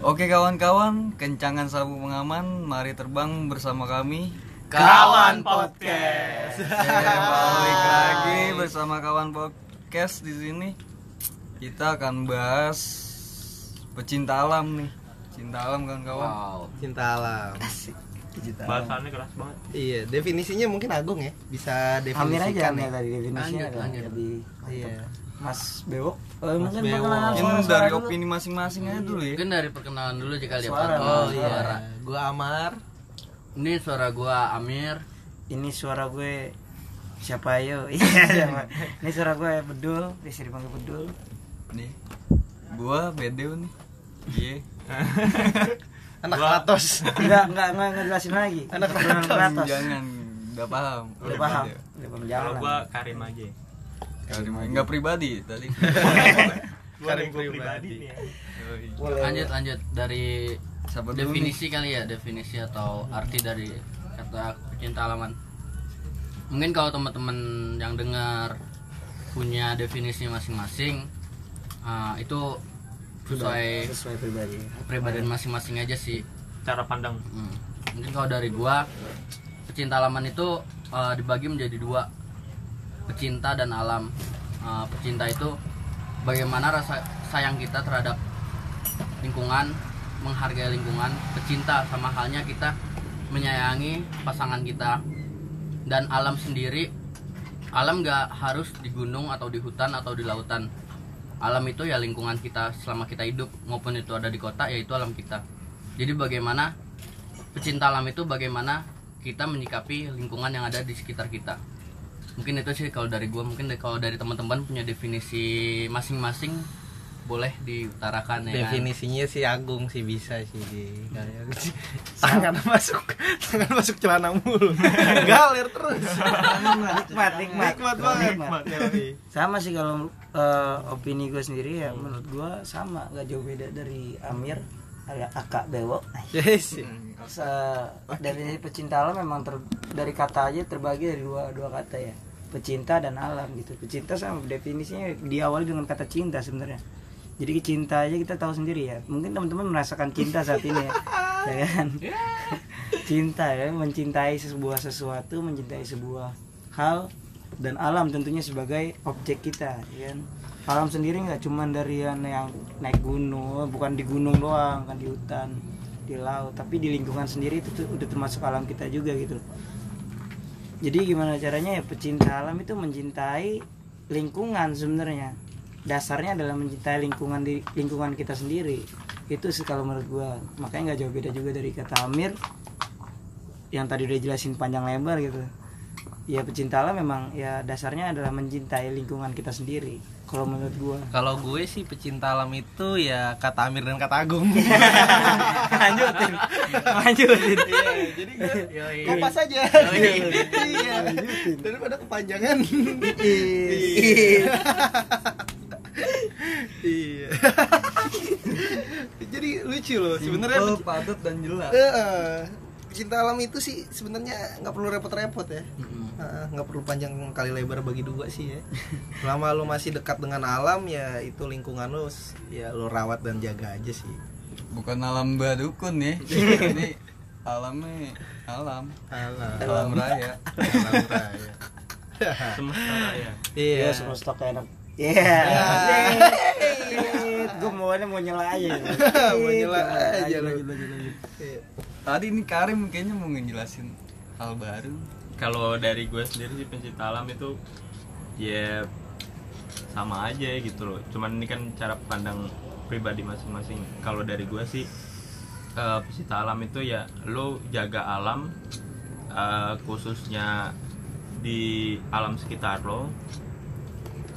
Oke kawan-kawan, kencangan sabu pengaman, mari terbang bersama kami. Kawan Podcast. Balik lagi bersama kawan podcast di sini. Kita akan bahas pecinta alam nih. Cinta alam kawan-kawan. Wow. Cinta alam. Pecinta alam. Bahasannya keras banget. Iya, definisinya mungkin Agung ya. Bisa Amir aja definisikan ya. tadi definisinya Lanjut, lanjut. lebih Iya. Mas Bewok oh, Mas mungkin Bewok. perkenalan Mungkin suara-suara dari dulu. opini masing-masing aja dulu ya. Mungkin dari perkenalan dulu jika lihat Suara, Oh iya. suara. Gua Amar. Ini suara gua Amir. ini suara gue siapa ayo iya siapa ini suara gue Bedul bisa dipanggil Bedul Nih. Gua Bedeu nih. Iya. Anak Kratos. enggak enggak enggak enggak jelasin lagi Anak Kratos Jangan udah paham. udah paham udah paham Kalau jalan gua Karim aja. Kali enggak pribadi tadi. Karim pribadi. Lanjut lanjut dari nih? definisi kali ya, definisi atau arti dari kata pecinta alaman. Mungkin kalau teman-teman yang dengar punya definisi masing-masing, ah, itu sesuai sesuai pribadi kepribadian masing-masing aja sih. Cara pandang. Hmm. Mungkin kalau dari gua pecinta alaman itu uh, dibagi menjadi dua pecinta dan alam. Uh, pecinta itu bagaimana rasa sayang kita terhadap lingkungan, menghargai lingkungan. Pecinta sama halnya kita menyayangi pasangan kita dan alam sendiri. Alam gak harus di gunung atau di hutan atau di lautan. Alam itu ya lingkungan kita selama kita hidup maupun itu ada di kota ya itu alam kita. Jadi bagaimana pecinta alam itu bagaimana kita menyikapi lingkungan yang ada di sekitar kita. Mungkin itu sih kalau dari gua, mungkin dari- kalau dari teman-teman punya definisi masing-masing boleh diutarakan ya. kan? Definisinya si Agung sih bisa sih di kayak tangan masuk tangan masuk celana mulu. Galer terus. nikmat nikmat Nikmat banget. Nikmat. sama sih kalau eh, opini gue sendiri ya menurut gue sama gak jauh beda dari Amir agak akak bewok Yes. Se- definisi pecinta alam memang ter- dari kata aja terbagi dari dua dua kata ya pecinta dan alam gitu. Pecinta sama definisinya diawali dengan kata cinta sebenarnya. Jadi cinta aja kita tahu sendiri ya. Mungkin teman-teman merasakan cinta saat ini ya, ya kan? Cinta ya mencintai sebuah sesuatu mencintai sebuah hal dan alam tentunya sebagai objek kita ya kan? Alam sendiri nggak cuman dari yang, yang naik gunung bukan di gunung doang kan di hutan di laut tapi di lingkungan sendiri itu tuh udah termasuk alam kita juga gitu jadi gimana caranya ya pecinta alam itu mencintai lingkungan sebenarnya. Dasarnya adalah mencintai lingkungan di lingkungan kita sendiri. Itu sih kalau menurut gua. Makanya nggak jauh beda juga dari kata Amir yang tadi udah jelasin panjang lebar gitu. Ya pecinta alam memang ya dasarnya adalah mencintai lingkungan kita sendiri kalau menurut gua Kalau gue sih pecinta alam itu ya kata Amir dan kata Agung. lanjutin lanjutin Iya, jadi gue kopas aja. Iya. Daripada kepanjangan. Iya. Iya. Jadi lucu loh sebenarnya. Padat dan jelas. Pecinta alam itu sih sebenarnya nggak perlu repot-repot ya. Mm-mm. Eh, nggak perlu panjang kali lebar bagi dua sih ya. Selama lu masih dekat dengan alam ya itu lingkungan lu ya lu rawat dan jaga aja sih. Bukan alam badukun ya. Ini alamnya alam. Alam. Alam raya. Alam raya. Semesta raya. Iya. ya semua stok enak Iya. Gue maunya mau nyela aja. Mau nyela aja lu. Lanjut, lanjut, lanjut. Iya. Tadi ini Karim kayaknya mau ngejelasin hal baru. Kalau dari gue sendiri sih pencinta alam itu ya sama aja gitu loh. Cuman ini kan cara pandang pribadi masing-masing. Kalau dari gue sih eh, pencinta alam itu ya lo jaga alam eh, khususnya di alam sekitar lo.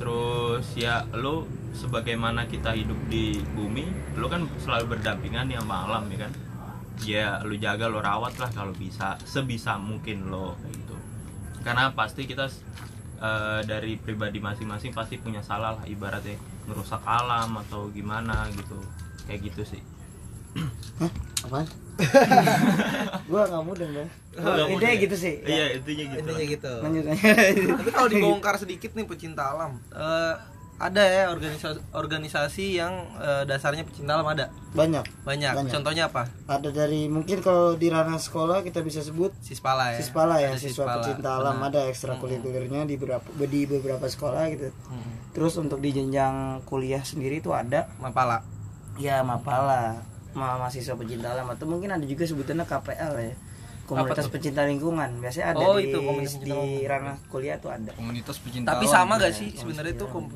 Terus ya lo sebagaimana kita hidup di bumi, lo kan selalu berdampingan nih sama alam ya kan. Ya lo jaga lo rawat lah kalau bisa sebisa mungkin lo kayak gitu. Karena pasti kita eh, dari pribadi masing-masing pasti punya salah lah ibaratnya merusak alam atau gimana gitu. Kayak gitu sih. Apaan? gua nggak mudeng dong. Nggak Ide mudeng. gitu sih. Iya, intinya gitu. Intinya gitu. Lanjut lanjut. Tapi kalau dibongkar sedikit nih pecinta alam, eh, ada ya organisasi organisasi yang eh, dasarnya pecinta alam ada banyak banyak. Banyak. contohnya apa ada dari mungkin kalau di ranah sekolah kita bisa sebut sispala ya Sispala ya, Ada siswa Sispala, pecinta alam benar. ada ekstrakurikulernya di beberapa di beberapa sekolah gitu. Hmm. Terus untuk di jenjang kuliah sendiri itu ada mapala ya Mapala, ma mahasiswa pecinta alam atau mungkin ada juga sebutannya KPL ya. Komunitas pecinta lingkungan. Biasanya ada Oh, di itu komunitas di ranah kuliah tuh ada. komunitas pecinta tapi alam sama gitu gak ya. sih sebenarnya itu kom-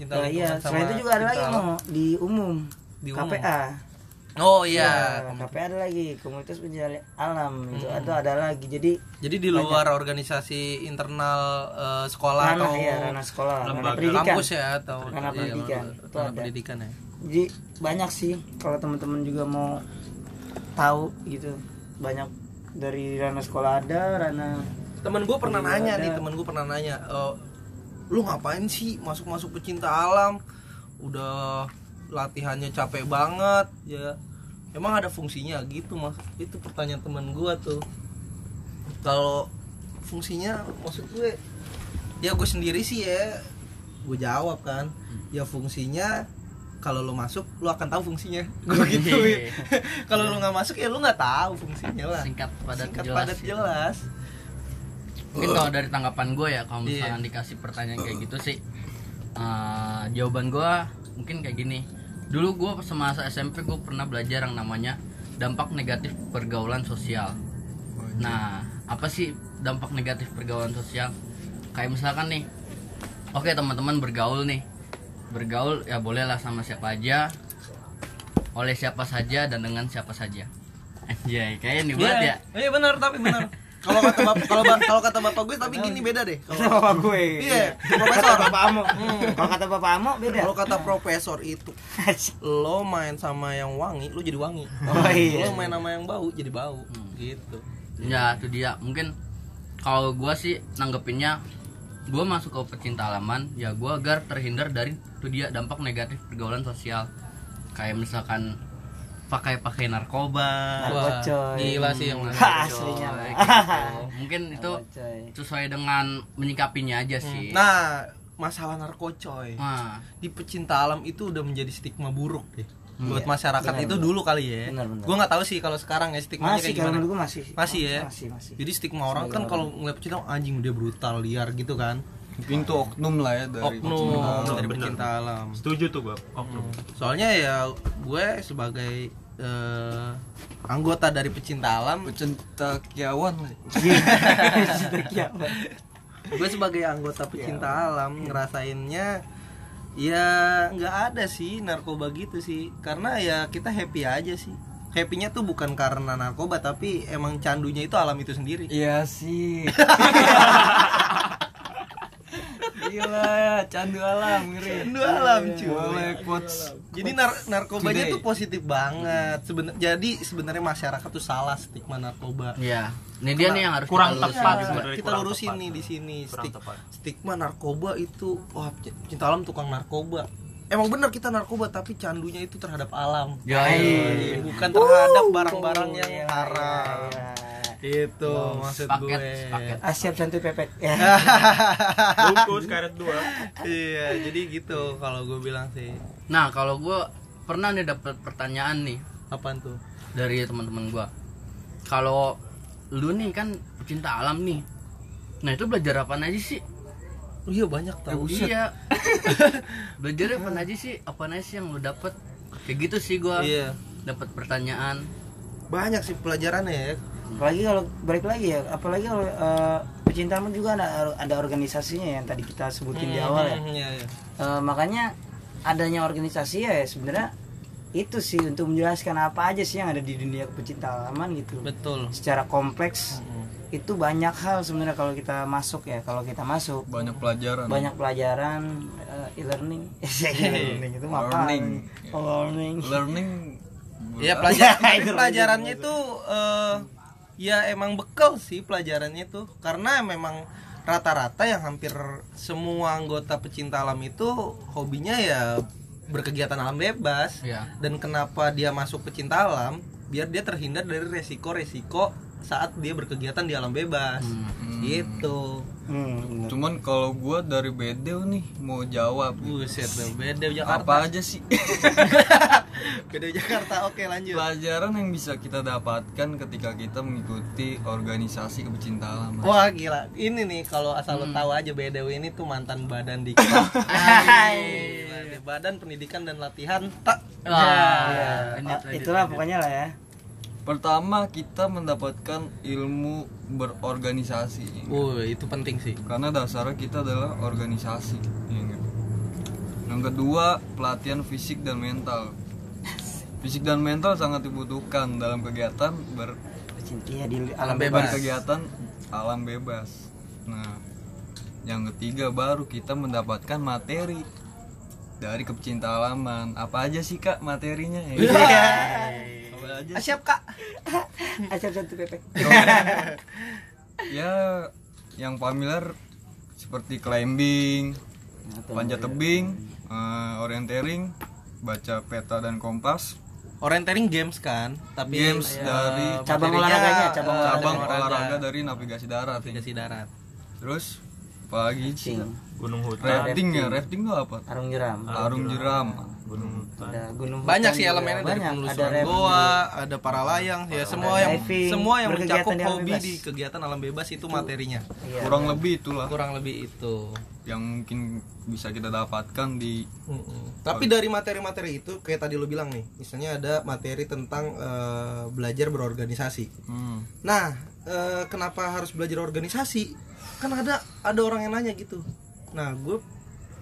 pecinta Ya, iya, lingkungan sama selain itu juga ada lagi mau di umum. Di umum. KPA. oh iya Ya, KPA ada lagi komunitas pecinta alam itu ada ada lagi. Jadi jadi di luar organisasi internal eh, sekolah ranah atau ya ranah sekolah, ranah lembaga pendidikan. kampus ya atau Ranah iya, pendidikan, ranah itu ada. pendidikan ya jadi banyak sih kalau teman-teman juga mau tahu gitu banyak dari ranah sekolah ada ranah temen gue pernah Iya, nanya ada. nih temen gue pernah nanya "Eh, lu ngapain sih masuk masuk pecinta alam? Udah latihannya capek banget ya. Emang ada fungsinya gitu mas. Itu pertanyaan temen gue tuh. Kalau fungsinya maksud gue ya gue sendiri sih ya. Gue jawab kan. Ya fungsinya kalau lu masuk lu akan tahu fungsinya. Gue gitu kalau lu nggak masuk ya lu nggak tahu fungsinya lah. Singkat padat Singkat jelas padat gitu. jelas mungkin kalau dari tanggapan gue ya kalau Iya. misalkan dikasih pertanyaan kayak gitu sih eh, jawaban gue mungkin kayak gini. Dulu gue semasa SMP gue pernah belajar yang namanya dampak negatif pergaulan sosial. Nah apa sih dampak negatif pergaulan sosial? Kayak misalkan nih oke teman-teman bergaul nih. Bergaul ya bolehlah sama siapa aja oleh siapa saja dan dengan siapa saja. Anjay, kayaknya nih buat ya. Iya benar tapi benar. Kalau kata bapak kalau ba- kalau kata bapak gue tapi gini beda deh. kata Kalau bapak gue Iya, profesor. bapak Amo kalau kata bapak Amo beda kalau kata profesor itu lo main sama yang wangi, lo jadi wangi. Oh, iya. Lo main sama yang bau jadi bau. Gitu. Ya itu dia mungkin kalau gua sih nanggepinnya gua masuk ke pecinta alaman ya gua agar terhindar dari itu dia dampak negatif pergaulan sosial kayak misalkan pakai-pakai narkoba Narkoba, coy. gila sih yang aslinya gitu. mungkin itu sesuai dengan menyikapinya aja sih Nah, masalah narkocoy nah di pecinta alam itu udah menjadi stigma buruk deh. Buat Iya, masyarakat benar, itu benar. dulu kali ya. Gue nggak tahu sih kalau sekarang ya stigmanya masih kayak gimana. gue masih Masih ya? masih masih Jadi stigma orang kan kalau ngeliat pecinta anjing dia brutal liar gitu kan. itu oknum lah ya dari Oknum pecinta dari benar. pecinta alam. setuju tuh gua oknum Soalnya ya gue sebagai eh, anggota dari pecinta alam, pecinta kiawan lah. gue sebagai anggota pecinta alam ngerasainnya ya nggak ada sih narkoba gitu sih. Karena ya kita happy aja sih. Happynya tuh bukan karena narkoba tapi emang candunya itu alam itu sendiri. Iya sih. Gila ya, candu alam ngeri. Candu alam, cuy. Boleh quotes. Jadi nar- narkobanya Today. tuh positif banget. Seben jadi sebenarnya masyarakat tuh salah stigma narkoba. ya ini dia nih yang harus kurang kita tepat lurusin. sebenarnya kita kurang lurusin tepat. nih di sini Stig- tepat. stigma narkoba itu wah cinta alam tukang narkoba emang benar kita narkoba tapi candunya itu terhadap alam Ya, Iya, bukan terhadap barang-barang yang iya, haram iya, itu maksud gue. paket. Ah, siap santuy pepet. Ya. Bungkus karet dua. Iya jadi gitu kalau gue bilang sih. Nah kalau gue pernah nih dapat pertanyaan nih apaan tuh? dari teman-teman gua. Kalau lu nih kan pecinta alam nih. Nah itu belajar apa aja sih? Oh, iya banyak tau. Iya. Belajar apa aja sih? Apa aja sih yang lu dapet? Kayak gitu sih gua. Iya. Dapat pertanyaan. Banyak sih pelajarannya ya apalagi kalau balik lagi ya apalagi kalau eh, pecinta alam juga ada ada organisasinya yang tadi kita sebutin di awal ya Hmm, iya, iya. Eh, makanya adanya organisasi ya sebenarnya itu sih untuk menjelaskan apa aja sih yang ada di dunia pecinta alaman gitu betul secara kompleks Hmm. itu banyak hal sebenarnya kalau kita masuk ya kalau kita masuk Banyak pelajaran. banyak pelajaran eh, e-learning e-learning itu apa Learning. oh, learning Learning. Ya pelajaran tapi pelajarannya itu eh, ya emang bekal sih pelajarannya itu karena memang rata-rata yang hampir semua anggota pecinta alam itu hobinya ya berkegiatan alam bebas. Ya dan kenapa dia masuk pecinta alam? Biar dia terhindar dari resiko-resiko saat dia berkegiatan di alam bebas. Gitu Hmm. Cuman kalau gua dari Bedeu nih mau jawab. buset beda Jakarta. Apa aja sih? Beda Jakarta oke lanjut. Pelajaran yang bisa kita dapatkan ketika kita mengikuti organisasi kepecinta alam? Wah gila, ini nih kalau asal lo tahu aja BDW ini tuh mantan badan di Badan Pendidikan dan Latihan. Tak. Wah, Ya, lanjut, oh, lanjut, itulah lanjut. pokoknya lah ya Pertama kita mendapatkan ilmu berorganisasi. Wih itu penting sih. Karena dasarnya kita adalah organisasi ya yang kedua pelatihan fisik dan mental. Fisik dan mental sangat dibutuhkan dalam kegiatan ber Pecinta ya di Alam bebas. bebas. Kegiatan alam bebas. Nah yang ketiga baru kita mendapatkan materi dari kepecinta alaman. Apa aja sih kak materinya? Ya? Aja. Siap kak. Acap satu pepek. Ya yang familiar seperti climbing panjat tebing eh, orientering baca peta dan kompas. Orientering games kan tapi Games eh, dari- Cabang olahraganya, cabang cabang olahraga. olahraga dari navigasi darat. Ya. navigasi darat. Terus Sing, gunung hutan. Rafting ya rafting. itu apa? Arung jeram. Arung jeram gunung ada gunung banyak sih elemennya dari banyak ada penelusuran rafting goa ada para layang ya semua yang diving, semua yang mencakup hobi bebas. di kegiatan alam bebas itu materinya Iya. kurang lebih itulah kurang lebih itu yang mungkin bisa kita dapatkan di. Tapi dari materi-materi itu kayak tadi lo bilang nih, misalnya ada materi tentang eh, belajar berorganisasi. hmm, Nah, eh, kenapa harus belajar organisasi? Kan ada ada orang yang nanya gitu. Nah, gue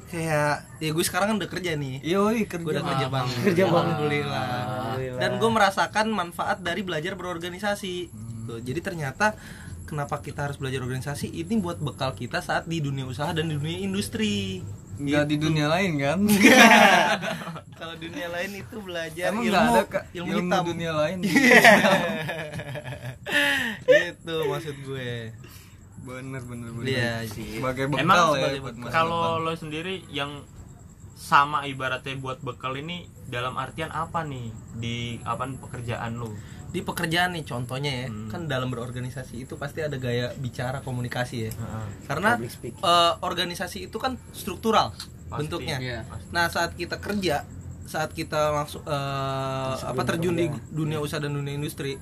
kayak ya gue sekarang kan udah kerja nih. yoi Gue udah kerja kerja banget. Kerja banget. Alhamdulillah. Alhamdulillah. Dan gue merasakan manfaat dari belajar berorganisasi. Tuh, jadi ternyata kenapa kita harus belajar organisasi ini buat bekal kita saat di dunia usaha dan di dunia industri. nggak di dunia lain kan Kalau dunia lain itu belajar emang ilmu, ada kak ilmu, ilmu, hitam. dunia lain itu maksud gue. Bener bener bener Iya sih. sebagai bekal Emang ya bekal. kalau depan. lo sendiri yang sama ibaratnya buat bekal ini dalam artian apa nih di apa pekerjaan lo Di pekerjaan nih contohnya ya, Hmm. kan dalam berorganisasi itu pasti ada gaya bicara komunikasi ya. Heeh. Karena eh, organisasi itu kan struktural Pasti. bentuknya. Iya. Nah, saat kita kerja, saat kita masuk eh, apa terjun di dunia usaha dan dunia industri,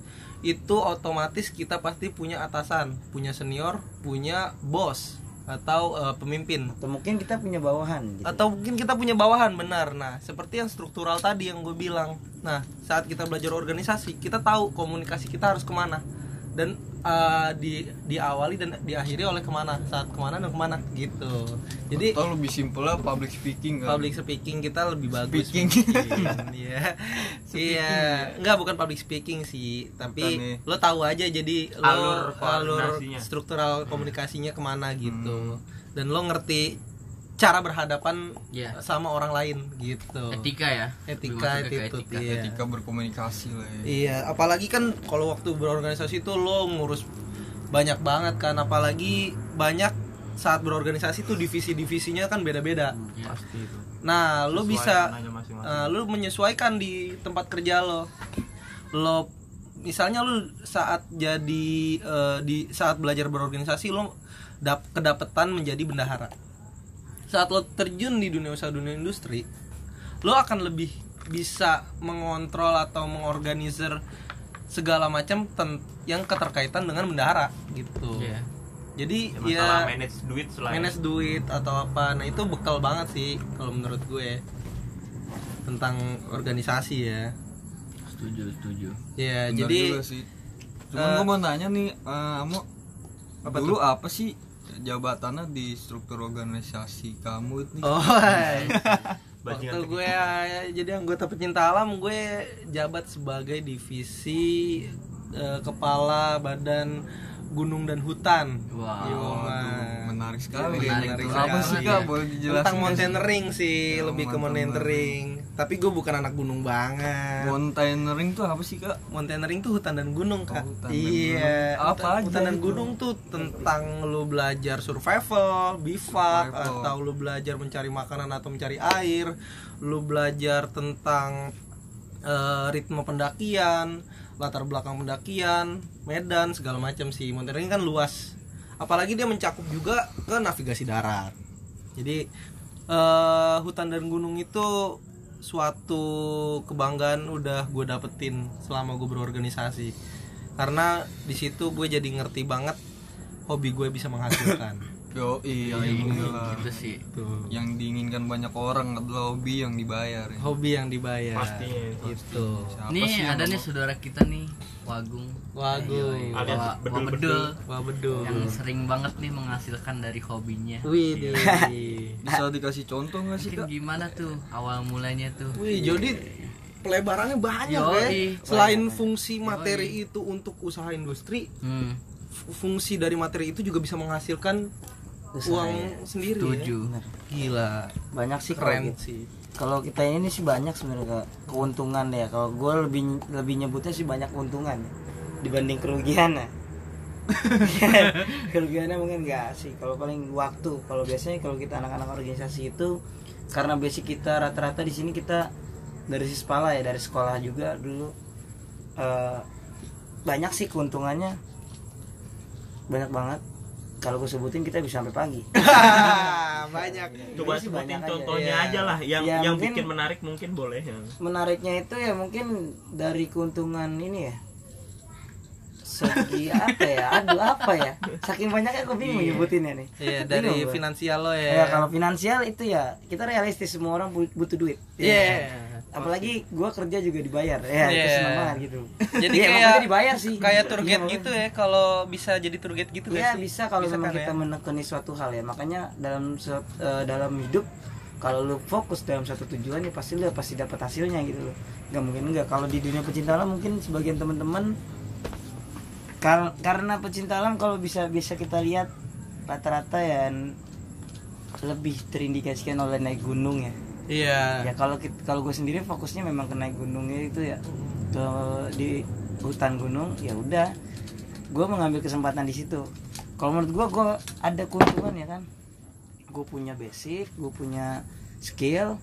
itu otomatis kita pasti punya atasan, punya senior, punya bos atau eh, pemimpin. atau mungkin kita punya bawahan gitu. Atau mungkin kita punya bawahan benar. Nah, seperti yang struktural tadi yang gue bilang. Nah, saat kita belajar organisasi, kita tahu komunikasi kita harus ke mana dan eh, di diawali dan diakhiri oleh ke mana, saat ke mana dan ke mana gitu. Jadi atau lebih simpelnya public speaking kan public speaking kita lebih bagus Speaking. Iya. Iya, enggak bukan public speaking sih, tapi nih. lo tahu aja jadi lo Alur alur koordinasinya. struktural komunikasinya ke mana gitu. Hmm. Dan lo ngerti cara berhadapan Iya. sama orang lain gitu. etika ya Etika itu, etika. iya. etika berkomunikasi lah ya Iya, apalagi kan kalau waktu berorganisasi itu lo ngurus banyak banget kan, apalagi banyak saat berorganisasi tuh divisi-divisinya kan beda-beda. Iya. pasti itu Nah, lo bisa Sesuaikan aja masing-masing. uh, lo menyesuaikan di tempat kerja lo. Lo misalnya lo saat jadi uh, di saat belajar berorganisasi lo dap kedapetan menjadi bendahara. Saat lo terjun di dunia usaha dunia industri, lo akan lebih bisa mengontrol atau mengorganisir segala macam yang keterkaitan dengan bendahara gitu. Iya. Jadi ya, ya, manage duit selain manage duit atau apa nah itu bekal banget sih kalau menurut gue tentang organisasi ya setuju setuju ya Bener jadi juga sih. Cuman eh, gue mau nanya nih, eh, Amo, Apa dulu apa sih jabatannya di struktur organisasi kamu itu? oh waktu gue ya, jadi anggota pecinta alam gue jabat sebagai divisi eh, kepala badan gunung dan hutan Wow. Yo, menarik sekali. Menarik itu. sekali. Apa sih kak? Iya. Boleh dijelasin? tentang mountaineering sih Oh, lebih ke mountaineering. tapi gue bukan anak gunung banget Mountaineering tuh apa sih kak? Mountaineering tuh hutan dan gunung kak. hutan dan iya. gunung. Apa hutan, aja hutan dan itu? gunung tuh tentang lu belajar survival, bivak, Survival. atau lu belajar mencari makanan atau mencari air, lu belajar tentang eh, ritme pendakian, latar belakang pendakian medan segala macam sih. Monitoring kan luas. Apalagi dia mencakup juga ke navigasi darat. Jadi eh, hutan dan gunung itu suatu kebanggaan udah gue dapetin selama gue berorganisasi. Karena di situ gue jadi ngerti banget hobi gue bisa menghasilkan yo iya Gitu sih. tuh yang diinginkan banyak orang adalah hobi yang dibayar ya. hobi yang dibayar Pastinya itu. gitu Nih ada nih saudara kita nih, Wagung. Wagung. Alias Alias bedul-bedul. bedul. bedul Yang sering banget nih menghasilkan dari hobinya. wih bisa dikasih contoh nggak sih kak gimana tuh awal mulanya tuh? wih jadi pelebarannya banyak Yoi. ya selain fungsi materi itu untuk usaha industri Hmm, fu- fungsi dari materi itu juga bisa menghasilkan Usaha, uang ya. sendiri setuju. ya. gila. Banyak sih kalau keren. gitu. sih. Kalau kita ini sih banyak sebenarnya keuntungan ya. Kalau gue lebih lebih nyebutnya sih banyak keuntungan ya, dibanding kerugian ya. Kerugiannya mungkin enggak sih. Kalau paling waktu. Kalau biasanya kalau kita anak-anak organisasi itu karena basic kita rata-rata di sini kita dari sispala ya dari sekolah juga dulu eh, banyak sih keuntungannya. Banyak banget kalau gue sebutin kita bisa sampai pagi. Banyak. Coba sebutin banyak aja. contohnya Iya. aja lah yang Ya, yang mungkin- bikin menarik mungkin boleh ya. menariknya itu ya mungkin dari keuntungan ini ya. Segi apa ya? Aduh apa ya? Saking banyaknya gue bingung nyebutinnya nih. Iya Bingung dari finansial lo ya. Ya kalau finansial itu ya kita realistis semua orang bu- butuh duit. Iya. Apalagi gue kerja juga dibayar. Ya itu Iya. banget gitu. Jadi Iya, kayak dibayar sih. kayak tour Iya, guide makanya. gitu ya kalau bisa jadi tour guide gitu ya nggak bisa kalau memang kan kita ya? menekuni suatu hal ya. Makanya dalam eh, dalam hidup kalau lu fokus dalam satu tujuan ya pasti lu pasti dapat hasilnya gitu loh. Nggak mungkin enggak kalau di dunia pecinta alam mungkin sebagian teman-teman kar- karena pecinta alam kalau bisa bisa kita lihat rata-rata ya lebih terindikasikan oleh naik gunung ya iya ya kalau kalau gue sendiri fokusnya memang ke naik gunungnya itu ya ke di hutan gunung ya udah gue mengambil kesempatan di situ kalau menurut gue gue ada keuntungan ya kan gue punya basic gue punya skill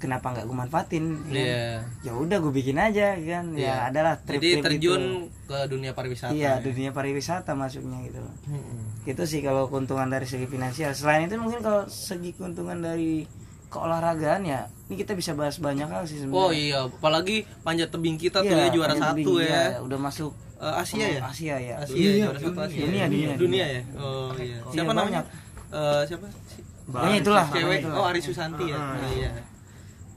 kenapa nggak gue manfaatin ya kan? Iya. ya udah gue bikin aja kan Iya. ya adalah jadi trip-trip terjun gitu. ke dunia pariwisata iya ya. dunia pariwisata masuknya gitu Mm-mm. itu sih kalau keuntungan dari segi finansial selain itu mungkin kalau segi keuntungan dari keolahragaan ya ini kita bisa bahas banyak hal sih sebenarnya. Oh iya apalagi panjat tebing kita tuh Iya, ya juara satu tebing, ya. iya, udah masuk Eh, Asia ya? Asia ya. Asia juara satu Asia Dunia, dunia, dunia ya? Oh iya. Siapa Iya, namanya. Eh, siapa? Si- Pokoknya itulah cewek. itulah. oh Ari Susanti ya? Ah. Oh, iya.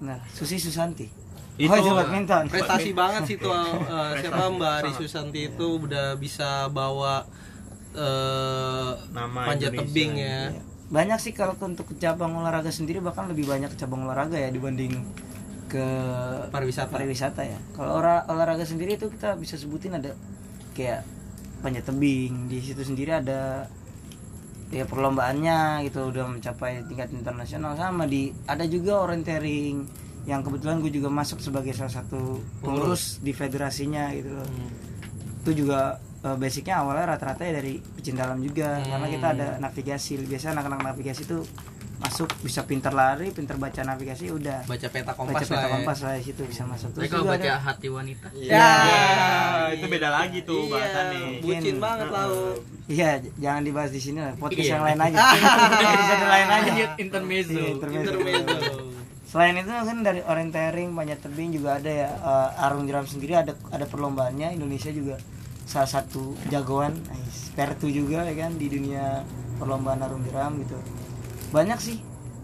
Nah Susi Susanti. Itu- oh itu badminton. Prestasi banget sih tuh eh, siapa Mbak Ari Susanti itu udah bisa bawa eh Nama panjat Indonesia. tebing ya. Iya. Banyak sih kalau untuk cabang olahraga sendiri bahkan lebih banyak cabang olahraga ya dibanding ke pariwisata. pariwisata ya. Kalau olahraga sendiri itu kita bisa sebutin ada kayak panjat tebing. Di situ sendiri ada ya perlombaannya gitu udah mencapai tingkat internasional. Sama di ada juga orienteering yang kebetulan gue juga masuk sebagai salah satu pengurus di federasinya gitu loh. Hmm. itu juga eh, basicnya awalnya rata-rata ya dari pecinta alam juga karena kita ada navigasi. Biasa anak-anak navigasi itu masuk bisa pintar lari pintar baca navigasi udah. Baca peta baca kompas peta lah ya. kompas lah di situ bisa masuk. Terus kalau juga baca ada hati wanita, ya, itu beda lagi tuh Iya, bahasannya. bucin banget lau iya jangan dibahas di sini lah podcast Iya. yang lain aja. Episode lain aja. Intermezzo. Iya, intermezzo. intermezzo. Selain itu kan dari orienteering panjat tebing juga ada ya. Eh, arung jeram sendiri ada ada perlombaannya Indonesia juga salah satu jagoan Ais, Pertu juga ya kan di dunia perlombaan arung jeram gitu. Banyak sih.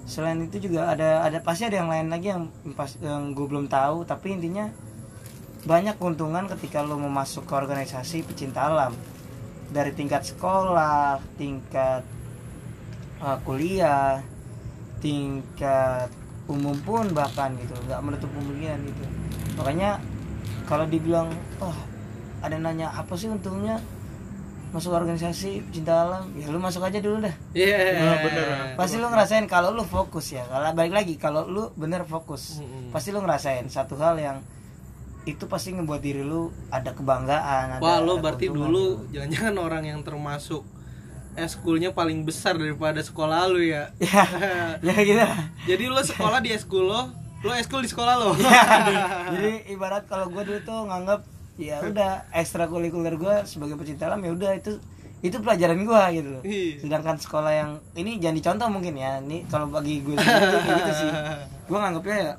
Selain itu juga ada ada pasti ada yang lain lagi yang pas yang gue belum tahu tapi intinya banyak keuntungan ketika lo mau masuk ke organisasi pecinta alam. Dari tingkat sekolah tingkat uh, kuliah tingkat umum pun bahkan gitu nggak menutup kemungkinan gitu. Makanya kalau dibilang oh ada nanya apa sih untungnya masuk organisasi pecinta alam ya lu masuk aja dulu dah iya bener. pasti lu ngerasain kalau lu fokus ya kalau balik lagi kalau lu bener fokus Mm-mm. pasti lu ngerasain satu hal yang itu pasti ngebuat diri lu ada kebanggaan ada, Wah lo ada berarti dulu jangan-jangan orang yang termasuk eskulnya paling besar daripada sekolah lu ya. ya ya gitu Jadi lo sekolah di eskul lo, lo eskul di sekolah lo. jadi ibarat kalau gue dulu tuh nganggap ya udah ekstrakurikuler gue sebagai pecinta alam ya udah itu itu pelajaran gue gitu loh Iya. sedangkan sekolah yang ini jangan dicontoh mungkin ya ini kalau bagi gue sendiri kayak gitu sih gue nganggapnya ya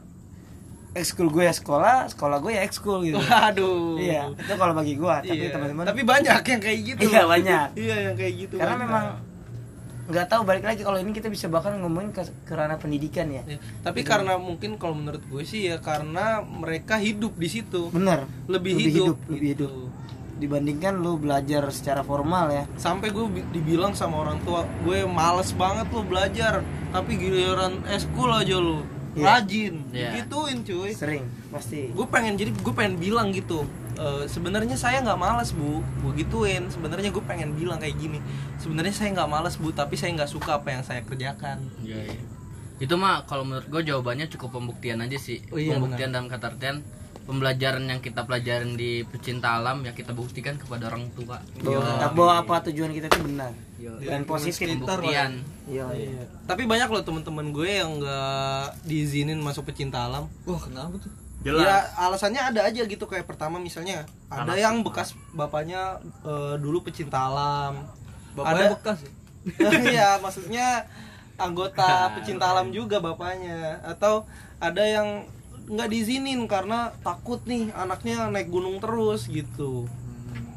ekskul gue ya sekolah sekolah gue ya ekskul gitu Waduh. iya itu kalau bagi gue tapi Iya. teman-teman Tapi banyak yang kayak gitu. Iya, banyak. Iya, yang kayak gitu. karena banyak. memang nggak tahu balik lagi kalau ini kita bisa bahkan ngomongin ke, ke ranah pendidikan ya Ya, tapi karena mungkin kalau menurut gue sih ya karena mereka hidup di situ. bener Lebih, hidup, lebih gitu. hidup dibandingkan lu belajar secara formal ya Sampai gue bi- dibilang sama orang tua, gue males banget lo belajar, tapi giliran eskul aja lo Iya. rajin. Iya. Gituin cuy. sering pasti gue pengen jadi gue pengen bilang gitu "Eh, sebenarnya saya nggak malas bu gue gituin sebenarnya gue pengen bilang kayak gini sebenarnya saya nggak malas bu tapi saya nggak suka apa yang saya kerjakan Iya, iya. Itu mah kalau menurut gue jawabannya cukup pembuktian aja sih. Oh iya, pembuktian dalam kata artian pembelajaran yang kita pelajarin di pecinta alam ya kita buktikan kepada orang tua. bahwa, bahwa apa tujuan kita itu benar Yo. dan positif Pembuktian. Iya, iya. tapi banyak loh teman-teman gue yang nggak diizinin masuk pecinta alam wah kenapa tuh jelas ya alasannya ada aja gitu kayak pertama misalnya ada yang bekas bapaknya eh, dulu pecinta alam bapaknya ada bekas ya? Iya, maksudnya anggota pecinta alam juga bapaknya atau ada yang nggak diizinin karena takut nih anaknya naik gunung terus gitu.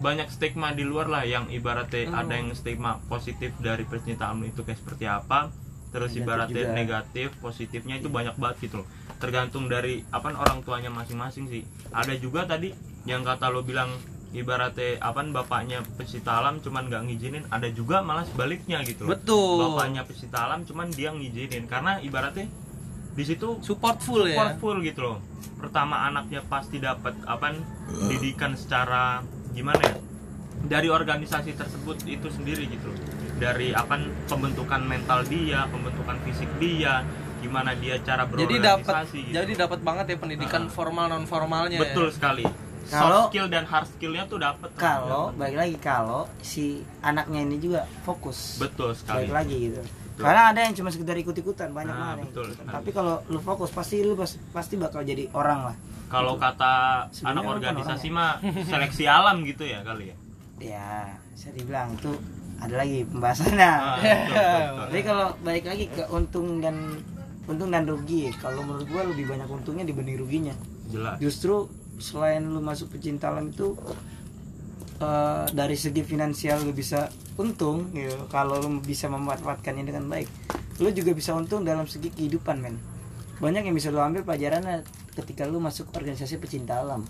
banyak stigma di luar lah yang ibaratnya Oh. ada yang stigma positif dari pecinta alam itu kayak seperti apa terus Negatif ibaratnya juga. negatif positifnya itu banyak banget gitu loh. Tergantung dari apa orang tuanya masing-masing sih. Ada juga tadi yang kata lo bilang ibaratnya apa bapaknya pecinta alam cuman nggak ngizinin ada juga malah sebaliknya gitu loh. Betul. bapaknya pecinta alam cuman dia ngizinin. Karena ibaratnya di situ Supportful ya. supportful gitu loh. Pertama anaknya pasti dapat apa didikan secara gimana ya? Dari organisasi tersebut itu sendiri gitu loh dari apa pembentukan mental dia pembentukan fisik dia gimana dia cara Jadi dapat berorganisasi gitu. jadi dapat banget ya pendidikan Ah. formal non formalnya. betul sekali. Kalau- soft skill dan hard skillnya tuh dapat kalau balik lagi kalau si anaknya ini juga fokus. Betul sekali. balik lagi gitu. Karena ada yang cuma sekedar ikut-ikutan banyak Nah, banget yang betul sekali. tapi kalau lu fokus pasti lu pas- pasti bakal jadi orang lah. Kalau kata Sebenarnya anak bukan organisasi mah seleksi alam gitu ya kali ya? Ya bisa dibilang itu ada lagi pembahasannya Ah. Jadi kalau balik lagi ke untung dan untung dan rugi, kalau menurut gua lebih banyak untungnya dibanding ruginya. jelas Justru selain lu masuk pecinta alam itu eh, dari segi finansial lu bisa untung gitu. Kalau lu bisa memanfaatkannya dengan baik, lu juga bisa untung dalam segi kehidupan, men. Banyak yang bisa lu ambil pelajarannya ketika lu masuk organisasi pecinta alam.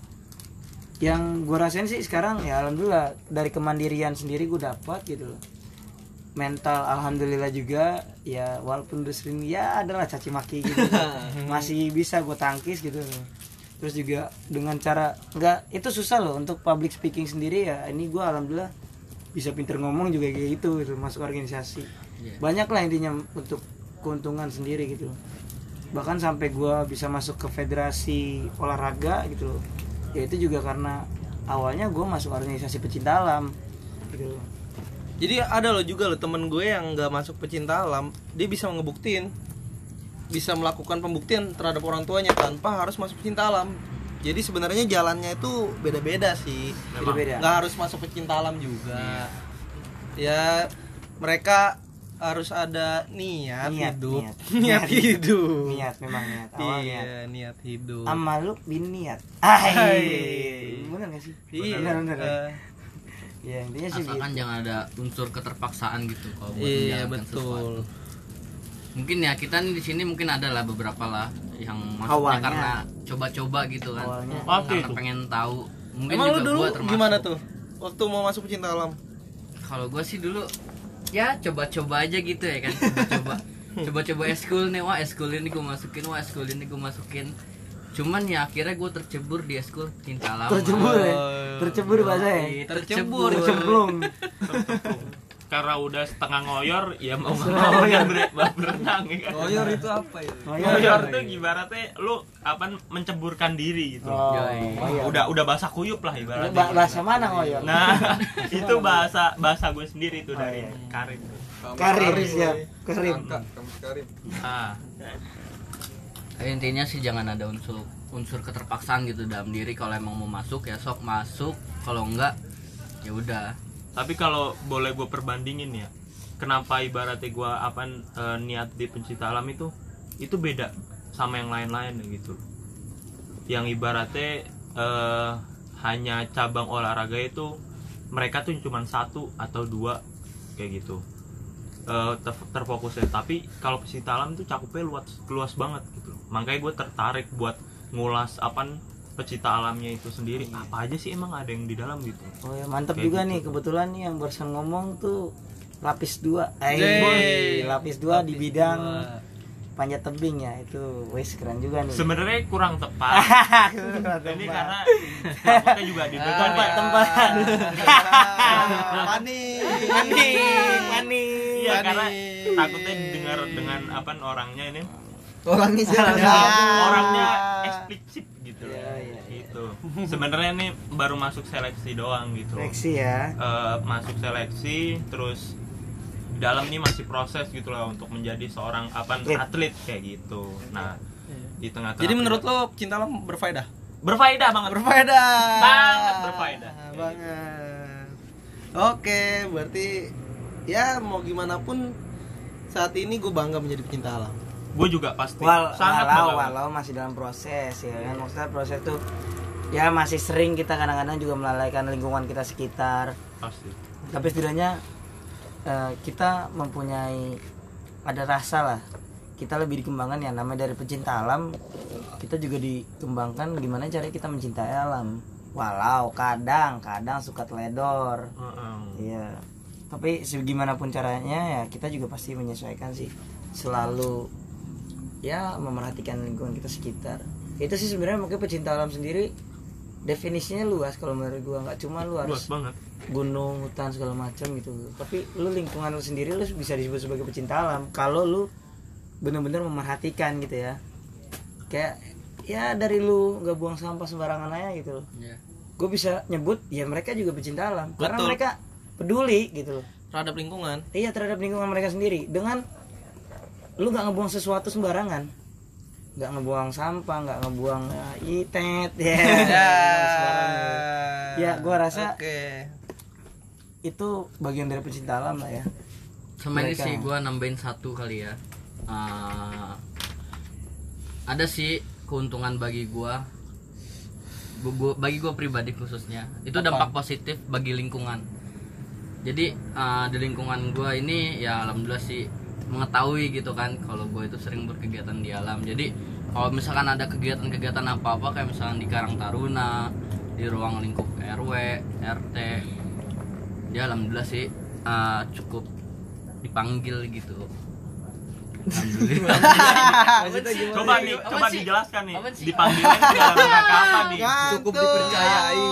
Yang gua rasain sih sekarang ya alhamdulillah dari kemandirian sendiri gua dapat gitu loh. Mental alhamdulillah juga ya walaupun udah sering ya adalah caci maki gitu. Masih bisa gue tangkis gitu terus juga dengan cara nggak itu susah loh untuk public speaking sendiri ya. Ini gue alhamdulillah bisa pinter ngomong juga kayak gitu gitu masuk organisasi. Iya. banyak lah intinya untuk keuntungan sendiri gitu bahkan sampai gue bisa masuk ke federasi olahraga gitu loh ya itu juga karena awalnya gue masuk organisasi pecinta alam gitu. Jadi ada loh juga loh temen gue yang nggak masuk pecinta alam, dia bisa ngebuktiin, bisa melakukan pembuktian terhadap orang tuanya tanpa harus masuk pecinta alam. Jadi sebenarnya jalannya itu beda-beda sih. Beda-beda Nggak harus masuk pecinta alam juga. Ya mereka harus ada niat, Niat, hidup, niat. niat, Niat. hidup. niat memang niat awal Iya, niat niat hidup. amaluk bin niat Hai. Bener gak sih Iya, bener bener eh, ya intinya sih Asalkan gitu. jangan ada unsur keterpaksaan gitu kalau buat Iya, betul. sesuatu. Mungkin ya kita nih di sini mungkin ada lah beberapa lah yang masuknya Awalnya. karena coba-coba gitu kan. Awalnya. Karena itu. pengen tahu. Mungkin Emang lu juga dulu gua termasuk. gimana tuh? Waktu mau masuk pecinta alam? Kalau gue sih dulu ya coba-coba aja gitu ya kan. Coba-coba. Coba-coba eskul nih, wah eskul ini gue masukin, wah eskul ini gue masukin. Cuman ya akhirnya gue tercebur di eskul cinta lama. tercebur ya Oh. tercebur bahasa ya Iya, Tercebur. karena udah setengah ngoyor ya mau Setengah mau ngoyor. kan ber- berenang ya kan Ngoyor itu apa ya? ngoyor tuh ibaratnya lu apa menceburkan diri gitu oh, oh iya. udah udah basah kuyup lah ibaratnya Ba- bahasa mana ngoyor nah itu bahasa bahasa gue sendiri tuh Oh, dari iya. Karim Karim, siap. Karim. Karim. ah Tapi intinya sih jangan ada unsur unsur keterpaksaan gitu dalam diri kalau emang mau masuk ya sok masuk kalau enggak ya udah tapi kalau boleh gue perbandingin ya kenapa ibaratnya gue apa eh, niat di pencinta alam itu itu beda sama yang lain-lain gitu. Yang ibaratnya eh, hanya cabang olahraga itu mereka tuh cuma satu atau dua kayak gitu. Eh, ter- terfokusnya. Tapi kalau pecinta alam itu cakupnya luas luas banget gitu. Makanya gue tertarik buat ngulas apa pecinta alamnya itu sendiri apa aja sih emang ada yang di dalam gitu Oh ya mantap Kayak juga gitu nih kebetulan nih yang barusan ngomong tuh lapis dua. Eh, Yeay. lapis dua di Lapis bidang dua. panjat tebing ya itu wes keren juga nih. sebenarnya kurang tepat ini karena takutnya juga didengar tempat ya. tempat Maning. maning maning. iya Manis. karena takutnya didengar dengan apa orangnya ini Orangnya siapa? orangnya eksplisit gitu Iya, iya, iya. gitu sebenarnya ini baru masuk seleksi doang gitu Seleksi ya. Eh, masuk seleksi terus di dalam ini masih proses gitu lah untuk menjadi seorang apa Atlet. atlet kayak gitu nah di tengah-tengah Jadi menurut lo cinta lo berfaedah? berfaedah banget Berfaedah. Sangat berfaedah. Banget. Oke, berarti ya mau gimana pun saat ini gue bangga menjadi pecinta alam. Gue juga pasti. Wal sangat walau walau masih dalam proses ya kan? Maksudnya proses tuh ya masih sering kita kadang-kadang juga melalaikan lingkungan kita sekitar. Pasti. Tapi setidaknya eh, kita mempunyai ada rasa lah. Kita lebih dikembangkan ya namanya dari pecinta alam kita juga dikembangkan gimana cara kita mencintai alam. Walau kadang kadang suka teledor. Iya. Tapi segimanapun caranya ya kita juga pasti menyesuaikan sih. Selalu ya memerhatikan lingkungan kita sekitar. Itu sih sebenarnya mungkin pecinta alam sendiri definisinya luas kalau menurut gua. Nggak cuma lu harus luas banget. gunung hutan segala macam gitu. Tapi lu lingkungan lu sendiri lu bisa disebut sebagai pecinta alam kalau lu bener-bener memerhatikan gitu ya. Kayak ya dari lu nggak buang sampah sembarangan aja gitu loh. Ya gue bisa nyebut ya mereka juga pecinta alam. Karena Betul. mereka peduli gitu loh. Terhadap lingkungan. iya terhadap lingkungan mereka sendiri. Dengan lu nggak ngebuang sesuatu sembarangan? Nggak ngebuang sampah nggak ngebuang ya, itet ya sembarangan. Ya, gua rasa- Oke. itu bagian dari pecinta alam lah ya. Sama ini sih gue nambahin satu kali ya. Eh, ada sih keuntungan bagi gue bagi gue pribadi khususnya. Itu dampak positif bagi lingkungan. Jadi eh, di lingkungan gue ini ya alhamdulillah sih mengetahui gitu kan kalau gue itu sering berkegiatan di alam. Jadi kalau misalkan ada kegiatan-kegiatan apa-apa kayak misalkan di Karang Taruna di ruang lingkup RW RT ya alhamdulillah sih eh, cukup dipanggil gitu. Alhamdulillah. Coba nih coba dijelaskan nih dipanggilnya dalam rangka apa nih? Cukup dipercayai.